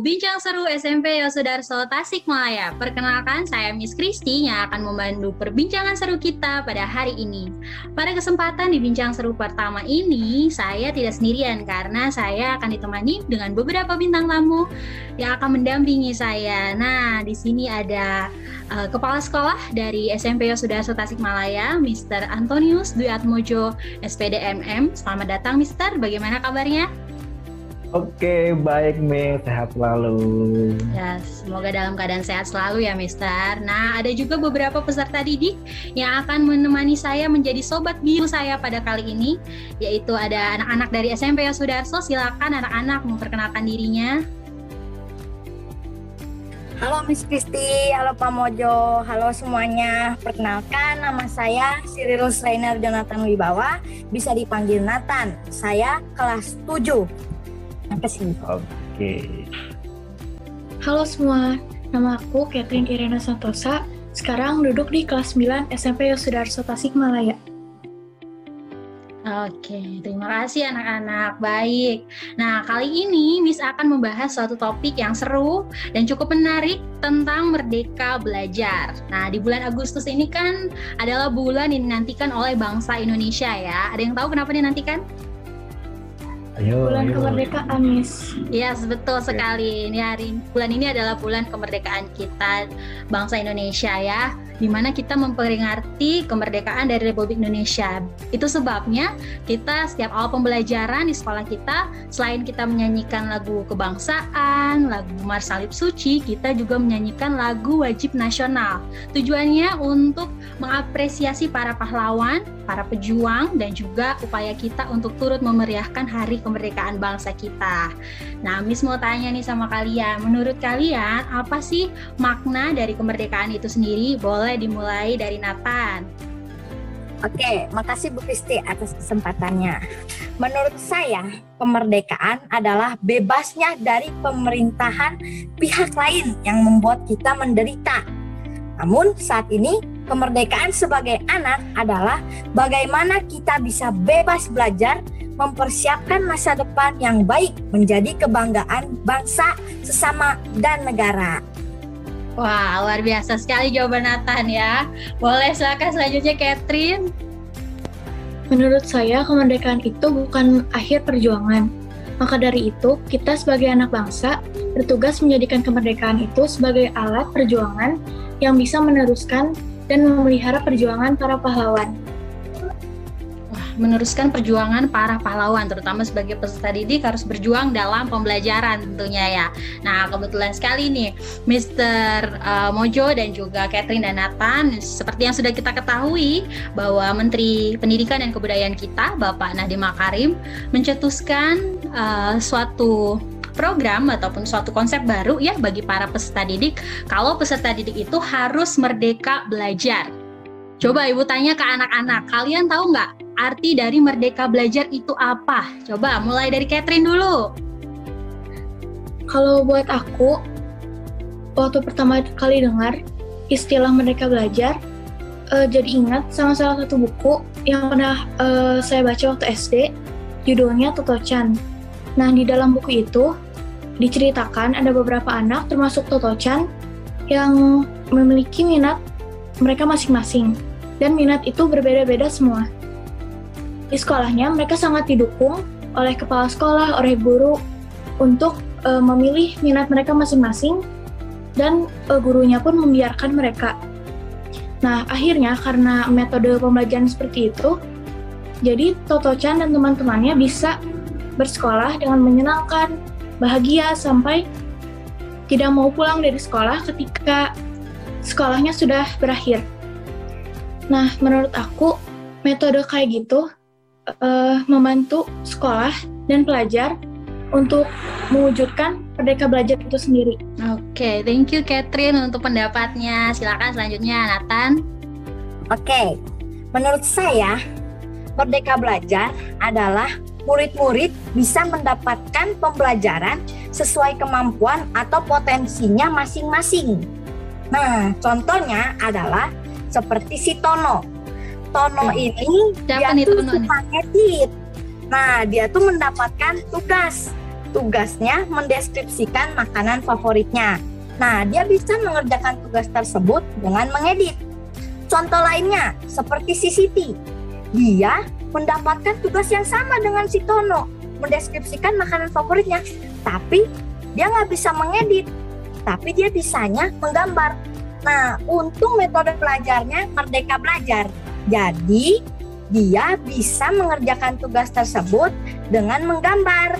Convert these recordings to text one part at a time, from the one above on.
Bincang Seru SMP Yosudarso Tasikmalaya. Perkenalkan, saya Miss Kristi yang akan memandu perbincangan seru kita pada hari ini. Pada kesempatan di Bincang Seru pertama ini, saya tidak sendirian karena saya akan ditemani dengan beberapa bintang tamu yang akan mendampingi saya. Nah, di sini ada uh, Kepala Sekolah dari SMP Yosudarso Tasikmalaya, Mr. Antonius Dwi SPDMM. Selamat datang, Mr. Bagaimana kabarnya? Oke, baik Mi, sehat selalu. Ya, semoga dalam keadaan sehat selalu ya Mister. Nah, ada juga beberapa peserta didik yang akan menemani saya menjadi sobat biru saya pada kali ini, yaitu ada anak-anak dari SMP Sudarso. Silakan anak-anak memperkenalkan dirinya. Halo Miss Kristi, halo Pak Mojo, halo semuanya. Perkenalkan nama saya Cyril Rainer Jonathan Wibawa, bisa dipanggil Nathan. Saya kelas 7 Sini. Oke. Halo semua, nama aku Catherine Irena Santosa. Sekarang duduk di kelas 9 SMP Yosudarso Tasikmalaya. Oke, terima kasih anak-anak. Baik. Nah, kali ini Miss akan membahas suatu topik yang seru dan cukup menarik tentang Merdeka Belajar. Nah, di bulan Agustus ini kan adalah bulan yang dinantikan oleh bangsa Indonesia ya. Ada yang tahu kenapa dinantikan? Ayo, bulan ayo. kemerdekaan, Miss. Yes, betul sekali. Ini hari bulan ini adalah bulan kemerdekaan kita bangsa Indonesia ya, di mana kita memperingati kemerdekaan dari Republik Indonesia. Itu sebabnya kita setiap awal pembelajaran di sekolah kita, selain kita menyanyikan lagu kebangsaan, lagu Mars Salib Suci, kita juga menyanyikan lagu wajib nasional. Tujuannya untuk mengapresiasi para pahlawan, para pejuang, dan juga upaya kita untuk turut memeriahkan hari kemerdekaan bangsa kita. Nah, Miss mau tanya nih sama kalian, menurut kalian apa sih makna dari kemerdekaan itu sendiri? Boleh dimulai dari Nathan. Oke, makasih Bu Kristi atas kesempatannya. Menurut saya, kemerdekaan adalah bebasnya dari pemerintahan pihak lain yang membuat kita menderita. Namun saat ini kemerdekaan sebagai anak adalah bagaimana kita bisa bebas belajar, mempersiapkan masa depan yang baik menjadi kebanggaan bangsa, sesama, dan negara. Wah, luar biasa sekali jawaban Nathan ya. Boleh silakan selanjutnya Catherine. Menurut saya, kemerdekaan itu bukan akhir perjuangan. Maka dari itu, kita sebagai anak bangsa bertugas menjadikan kemerdekaan itu sebagai alat perjuangan yang bisa meneruskan dan memelihara perjuangan para pahlawan. meneruskan perjuangan para pahlawan, terutama sebagai peserta didik harus berjuang dalam pembelajaran tentunya ya. Nah, kebetulan sekali nih, Mr. Uh, Mojo dan juga Catherine dan Nathan, seperti yang sudah kita ketahui bahwa Menteri Pendidikan dan Kebudayaan kita, Bapak Nadiem Makarim, mencetuskan uh, suatu program ataupun suatu konsep baru ya bagi para peserta didik kalau peserta didik itu harus merdeka belajar. Coba Ibu tanya ke anak-anak, kalian tahu nggak arti dari merdeka belajar itu apa? Coba mulai dari Catherine dulu. Kalau buat aku, waktu pertama kali dengar istilah merdeka belajar, uh, jadi ingat sama salah satu buku yang pernah uh, saya baca waktu SD, judulnya Toto Chan. Nah, di dalam buku itu diceritakan ada beberapa anak termasuk Toto Chan yang memiliki minat mereka masing-masing dan minat itu berbeda-beda semua. Di sekolahnya mereka sangat didukung oleh kepala sekolah, oleh guru untuk uh, memilih minat mereka masing-masing dan uh, gurunya pun membiarkan mereka. Nah, akhirnya karena metode pembelajaran seperti itu, jadi Toto Chan dan teman-temannya bisa bersekolah dengan menyenangkan, bahagia sampai tidak mau pulang dari sekolah ketika sekolahnya sudah berakhir. Nah, menurut aku metode kayak gitu uh, membantu sekolah dan pelajar untuk mewujudkan Merdeka Belajar itu sendiri. Oke, okay, thank you Catherine untuk pendapatnya. Silakan selanjutnya Nathan. Oke, okay. menurut saya Merdeka Belajar adalah murid-murid bisa mendapatkan pembelajaran sesuai kemampuan atau potensinya masing-masing. Nah, contohnya adalah seperti si Tono. Tono ini Siapa dia tuh suka ngedit. Nah, dia tuh mendapatkan tugas tugasnya mendeskripsikan makanan favoritnya. Nah, dia bisa mengerjakan tugas tersebut dengan mengedit. Contoh lainnya, seperti si Siti. Dia mendapatkan tugas yang sama dengan si Tono, mendeskripsikan makanan favoritnya. Tapi dia nggak bisa mengedit, tapi dia bisanya menggambar. Nah, untung metode belajarnya Merdeka Belajar. Jadi, dia bisa mengerjakan tugas tersebut dengan menggambar.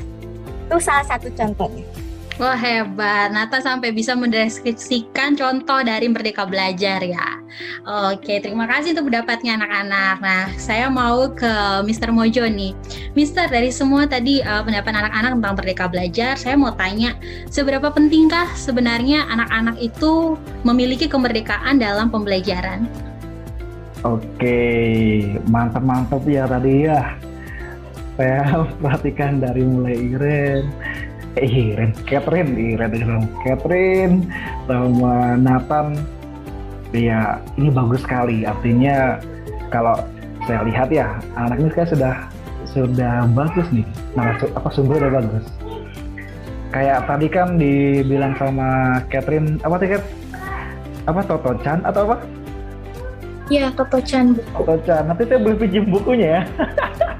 Itu salah satu contohnya. Wah hebat, Nata sampai bisa mendeskripsikan contoh dari Merdeka Belajar ya. Oke, terima kasih untuk pendapatnya anak-anak. Nah, saya mau ke Mr. Mojo nih. Mister, dari semua tadi uh, pendapat anak-anak tentang Merdeka Belajar, saya mau tanya, seberapa pentingkah sebenarnya anak-anak itu memiliki kemerdekaan dalam pembelajaran? Oke, mantap-mantap ya tadi ya. Saya perhatikan dari mulai Iren, eh Iren, Catherine, Iren dong, Catherine sama Nathan. Ya, ini bagus sekali. Artinya kalau saya lihat ya, anak ini kayak sudah sudah bagus nih. Nah, apa sumber udah bagus. Kayak tadi kan dibilang sama Catherine, apa sih Kat? Apa Toto Chan atau apa? Iya, Toto Chan. Toto Chan. Nanti saya boleh pinjam bukunya ya.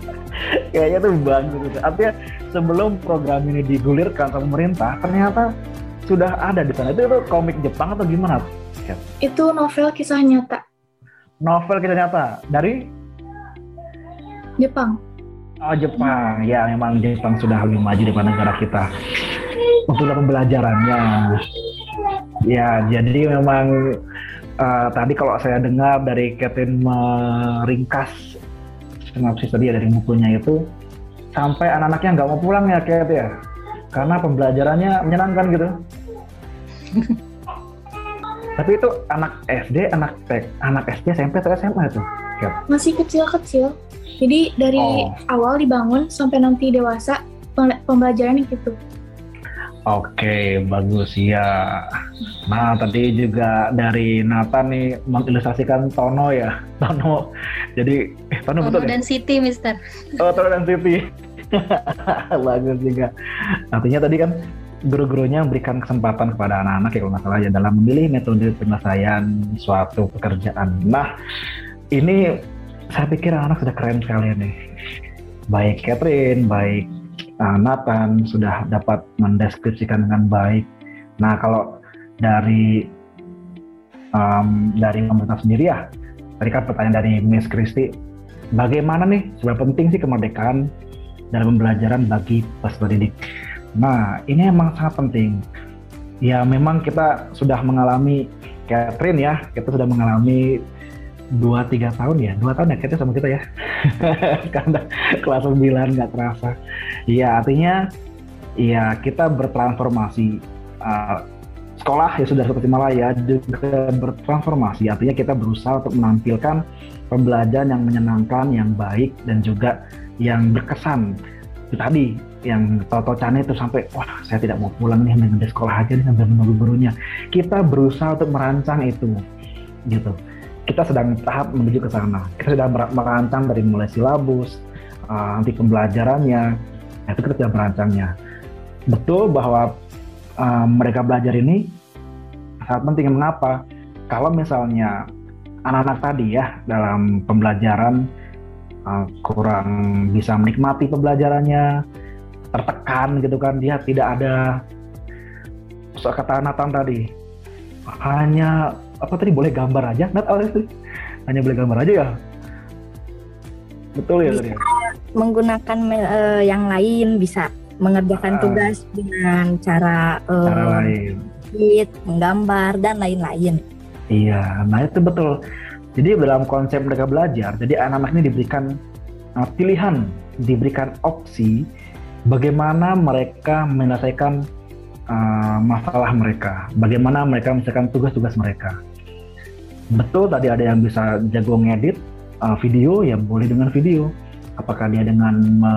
Kayaknya tuh bagus. Artinya sebelum program ini digulirkan sama pemerintah, ternyata sudah ada di sana. Itu, itu komik Jepang atau gimana? Itu novel kisah nyata. Novel kisah nyata dari Jepang. Oh Jepang, ya memang Jepang sudah lebih maju daripada negara kita untuk pembelajarannya. Ya, jadi memang uh, tadi kalau saya dengar dari Catherine meringkas sinopsis tadi ya dari bukunya itu sampai anak-anaknya nggak mau pulang ya kayak ya. Karena pembelajarannya menyenangkan gitu. Tapi itu anak SD anak TK anak SD SMP atau SMA itu masih kecil-kecil. Jadi dari oh. awal dibangun sampai nanti dewasa pembelajaran gitu Oke, bagus ya. Nah, tadi juga dari Nathan nih mengilustrasikan Tono ya. Tono. Jadi, eh, Tono, Tono betul ya? dan ya? Siti, Mister. Oh, Tono dan Siti. bagus juga. Artinya tadi kan guru-gurunya memberikan kesempatan kepada anak-anak ya kalau nggak salah ya dalam memilih metode penyelesaian suatu pekerjaan. Nah, ini saya pikir anak, -anak sudah keren sekali nih. Baik Catherine, baik uh, Nathan sudah dapat mendeskripsikan dengan baik. Nah kalau dari um, dari pemerintah sendiri ya, tadi kan pertanyaan dari Miss Christy, bagaimana nih seberapa penting sih kemerdekaan dalam pembelajaran bagi peserta didik? Nah ini emang sangat penting. Ya memang kita sudah mengalami Catherine ya, kita sudah mengalami dua tiga tahun ya? Dua tahun ya kita sama kita ya? Karena kelas 9 nggak terasa. Iya artinya ya kita bertransformasi uh, sekolah ya sudah seperti Malaya juga bertransformasi. Artinya kita berusaha untuk menampilkan pembelajaran yang menyenangkan yang baik dan juga yang berkesan. Itu tadi yang Toto Cane itu sampai wah saya tidak mau pulang nih di sekolah aja nih sambil menunggu gurunya. Kita berusaha untuk merancang itu gitu kita sedang tahap menuju ke sana. Kita sudah merancang dari mulai silabus, uh, nanti pembelajarannya, nah, itu kita sudah merancangnya. Betul bahwa uh, mereka belajar ini sangat penting. Mengapa? Kalau misalnya anak-anak tadi ya dalam pembelajaran uh, kurang bisa menikmati pembelajarannya, tertekan gitu kan, dia tidak ada kata Nathan tadi hanya apa tadi boleh gambar aja? Awalnya sih hanya boleh gambar aja ya? Betul ya tadi ya? menggunakan uh, yang lain bisa mengerjakan ah. tugas dengan cara, uh, cara lain. menggambar dan lain-lain. Iya nah itu betul. Jadi dalam konsep mereka belajar jadi anak-anak ini diberikan uh, pilihan diberikan opsi bagaimana mereka menyelesaikan uh, masalah mereka, bagaimana mereka menyelesaikan tugas-tugas mereka. Betul tadi ada yang bisa jago ngedit uh, video, ya boleh dengan video. Apakah dia dengan me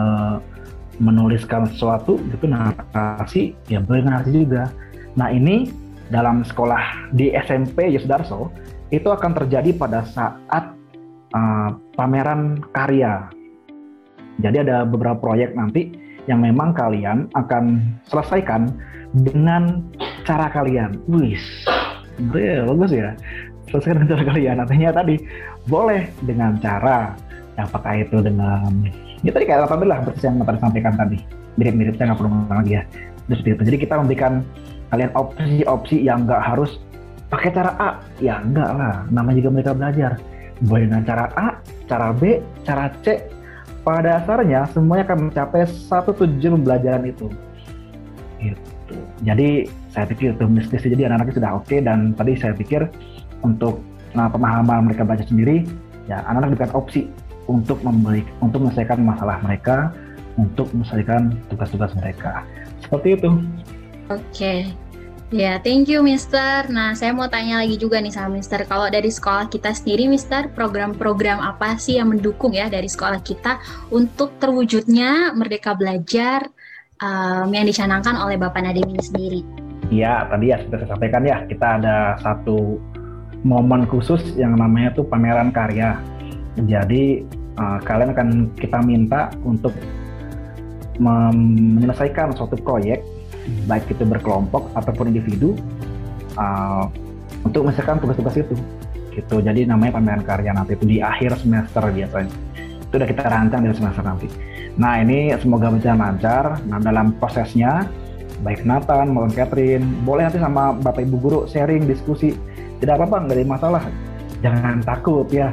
menuliskan sesuatu gitu narasi, ya boleh narasi juga. Nah ini dalam sekolah di SMP Yusdarso itu akan terjadi pada saat uh, pameran karya. Jadi ada beberapa proyek nanti yang memang kalian akan selesaikan dengan cara kalian. Wih, bagus ya. Selesaikan dengan cara kalian. Artinya tadi boleh dengan cara apakah itu dengan ya tadi kayak apa lah seperti yang tadi sampaikan tadi. Mirip-mirip saya nggak perlu ngomong lagi ya. Seperti itu jadi kita memberikan kalian opsi-opsi yang nggak harus pakai cara A. Ya enggak lah. Namanya juga mereka belajar. Boleh dengan cara A cara B cara C. Pada dasarnya semuanya akan mencapai satu tujuan pembelajaran itu. Gitu jadi saya pikir itu mesti jadi anak-anaknya sudah oke okay, dan tadi saya pikir untuk nah, pemahaman mereka belajar sendiri ya anak-anak diberikan opsi untuk memberi untuk menyelesaikan masalah mereka untuk menyelesaikan tugas-tugas mereka seperti itu oke okay. Ya, thank you Mister. Nah, saya mau tanya lagi juga nih sama Mister. Kalau dari sekolah kita sendiri, Mister, program-program apa sih yang mendukung ya dari sekolah kita untuk terwujudnya Merdeka Belajar um, yang dicanangkan oleh Bapak Nadiem ini sendiri? Ya, tadi ya sudah saya sampaikan ya, kita ada satu momen khusus yang namanya tuh pameran karya. Jadi uh, kalian akan kita minta untuk menyelesaikan suatu proyek baik itu berkelompok ataupun individu uh, untuk menyelesaikan tugas-tugas itu gitu jadi namanya pameran karya nanti itu di akhir semester biasanya itu udah kita rancang dari semester nanti nah ini semoga berjalan lancar nah dalam prosesnya baik Nathan maupun Catherine boleh nanti sama bapak ibu guru sharing diskusi tidak apa-apa nggak ada masalah jangan takut ya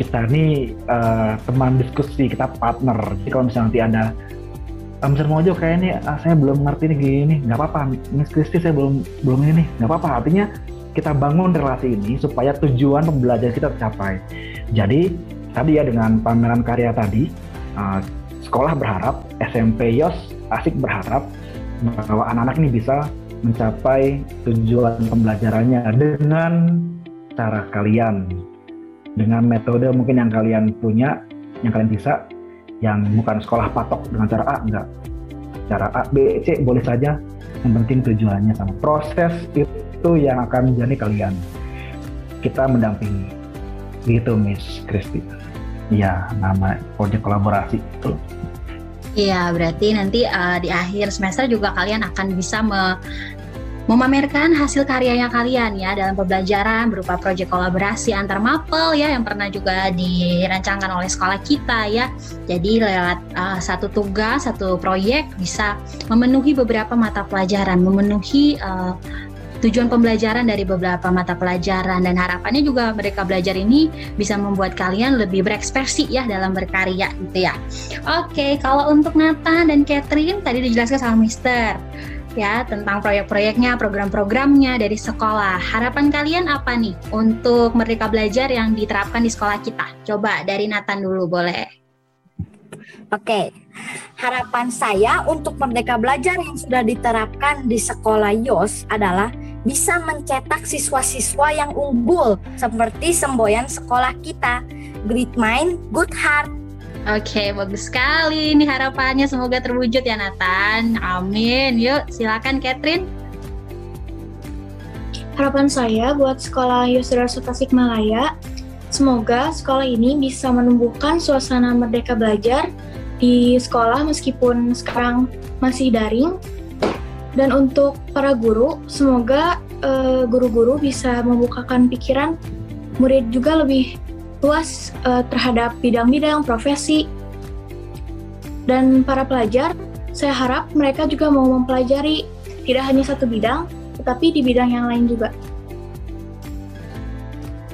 kita ini uh, teman diskusi, kita partner. Jadi kalau misalnya nanti ada Mister Mojo kayak ini ah, saya belum ngerti nih gini, nggak apa-apa. Miss Kristi saya belum belum ini, nggak apa-apa. Artinya kita bangun relasi ini supaya tujuan pembelajaran kita tercapai. Jadi tadi ya dengan pameran karya tadi, uh, sekolah berharap, SMP Yos asik berharap bahwa anak-anak ini bisa mencapai tujuan pembelajarannya dengan cara kalian dengan metode mungkin yang kalian punya, yang kalian bisa, yang bukan sekolah patok dengan cara A, enggak. Cara A, B, C boleh saja, yang penting tujuannya sama. Proses itu yang akan menjadi kalian. Kita mendampingi. Gitu Miss Kristi. Ya, nama proyek kolaborasi itu. Iya, berarti nanti uh, di akhir semester juga kalian akan bisa me memamerkan hasil karyanya kalian ya dalam pembelajaran berupa proyek kolaborasi antar mapel ya yang pernah juga dirancangkan oleh sekolah kita ya. Jadi lewat uh, satu tugas, satu proyek bisa memenuhi beberapa mata pelajaran, memenuhi uh, tujuan pembelajaran dari beberapa mata pelajaran dan harapannya juga mereka belajar ini bisa membuat kalian lebih berekspresi ya dalam berkarya gitu ya. Oke, kalau untuk Nathan dan Catherine tadi dijelaskan sama Mister ya tentang proyek-proyeknya, program-programnya dari sekolah. Harapan kalian apa nih untuk Merdeka Belajar yang diterapkan di sekolah kita? Coba dari Nathan dulu boleh. Oke, harapan saya untuk Merdeka Belajar yang sudah diterapkan di sekolah YOS adalah bisa mencetak siswa-siswa yang unggul seperti semboyan sekolah kita. Great mind, good heart, Oke, bagus sekali. Ini harapannya semoga terwujud ya Nathan. Amin. Yuk, silakan Catherine. Harapan saya buat sekolah Yusra Tasikmalaya, semoga sekolah ini bisa menumbuhkan suasana merdeka belajar di sekolah meskipun sekarang masih daring. Dan untuk para guru, semoga eh, guru-guru uh, bisa membukakan pikiran murid juga lebih luas uh, terhadap bidang-bidang profesi. Dan para pelajar, saya harap mereka juga mau mempelajari tidak hanya satu bidang, tetapi di bidang yang lain juga.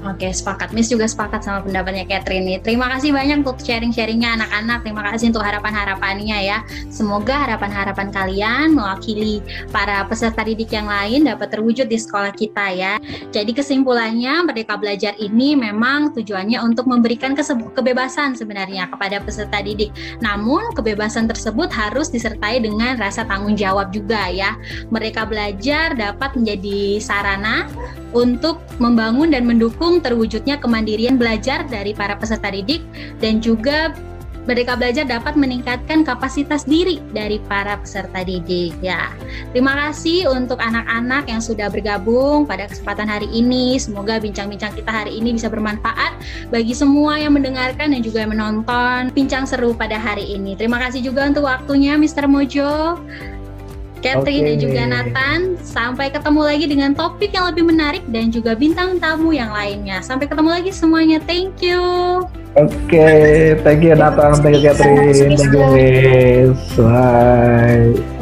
Oke, sepakat. Miss juga sepakat sama pendapatnya Catherine nih. Terima kasih banyak untuk sharing-sharingnya anak-anak. Terima kasih untuk harapan-harapannya ya. Semoga harapan-harapan kalian mewakili para peserta didik yang lain dapat terwujud di sekolah kita ya. Jadi kesimpulannya Merdeka Belajar ini memang tujuannya untuk memberikan kebebasan sebenarnya kepada peserta didik. Namun kebebasan tersebut harus disertai dengan rasa tanggung jawab juga ya. Mereka belajar dapat menjadi sarana untuk membangun dan mendukung terwujudnya kemandirian belajar dari para peserta didik dan juga Merdeka Belajar dapat meningkatkan kapasitas diri dari para peserta didik ya. Terima kasih untuk anak-anak yang sudah bergabung pada kesempatan hari ini. Semoga bincang-bincang kita hari ini bisa bermanfaat bagi semua yang mendengarkan dan juga yang menonton bincang seru pada hari ini. Terima kasih juga untuk waktunya Mr. Mojo. Catherine okay. dan juga Nathan. Sampai ketemu lagi dengan topik yang lebih menarik dan juga bintang tamu yang lainnya. Sampai ketemu lagi semuanya. Thank you. Oke, okay. thank you Nathan, thank you Catherine, thank you. Bye.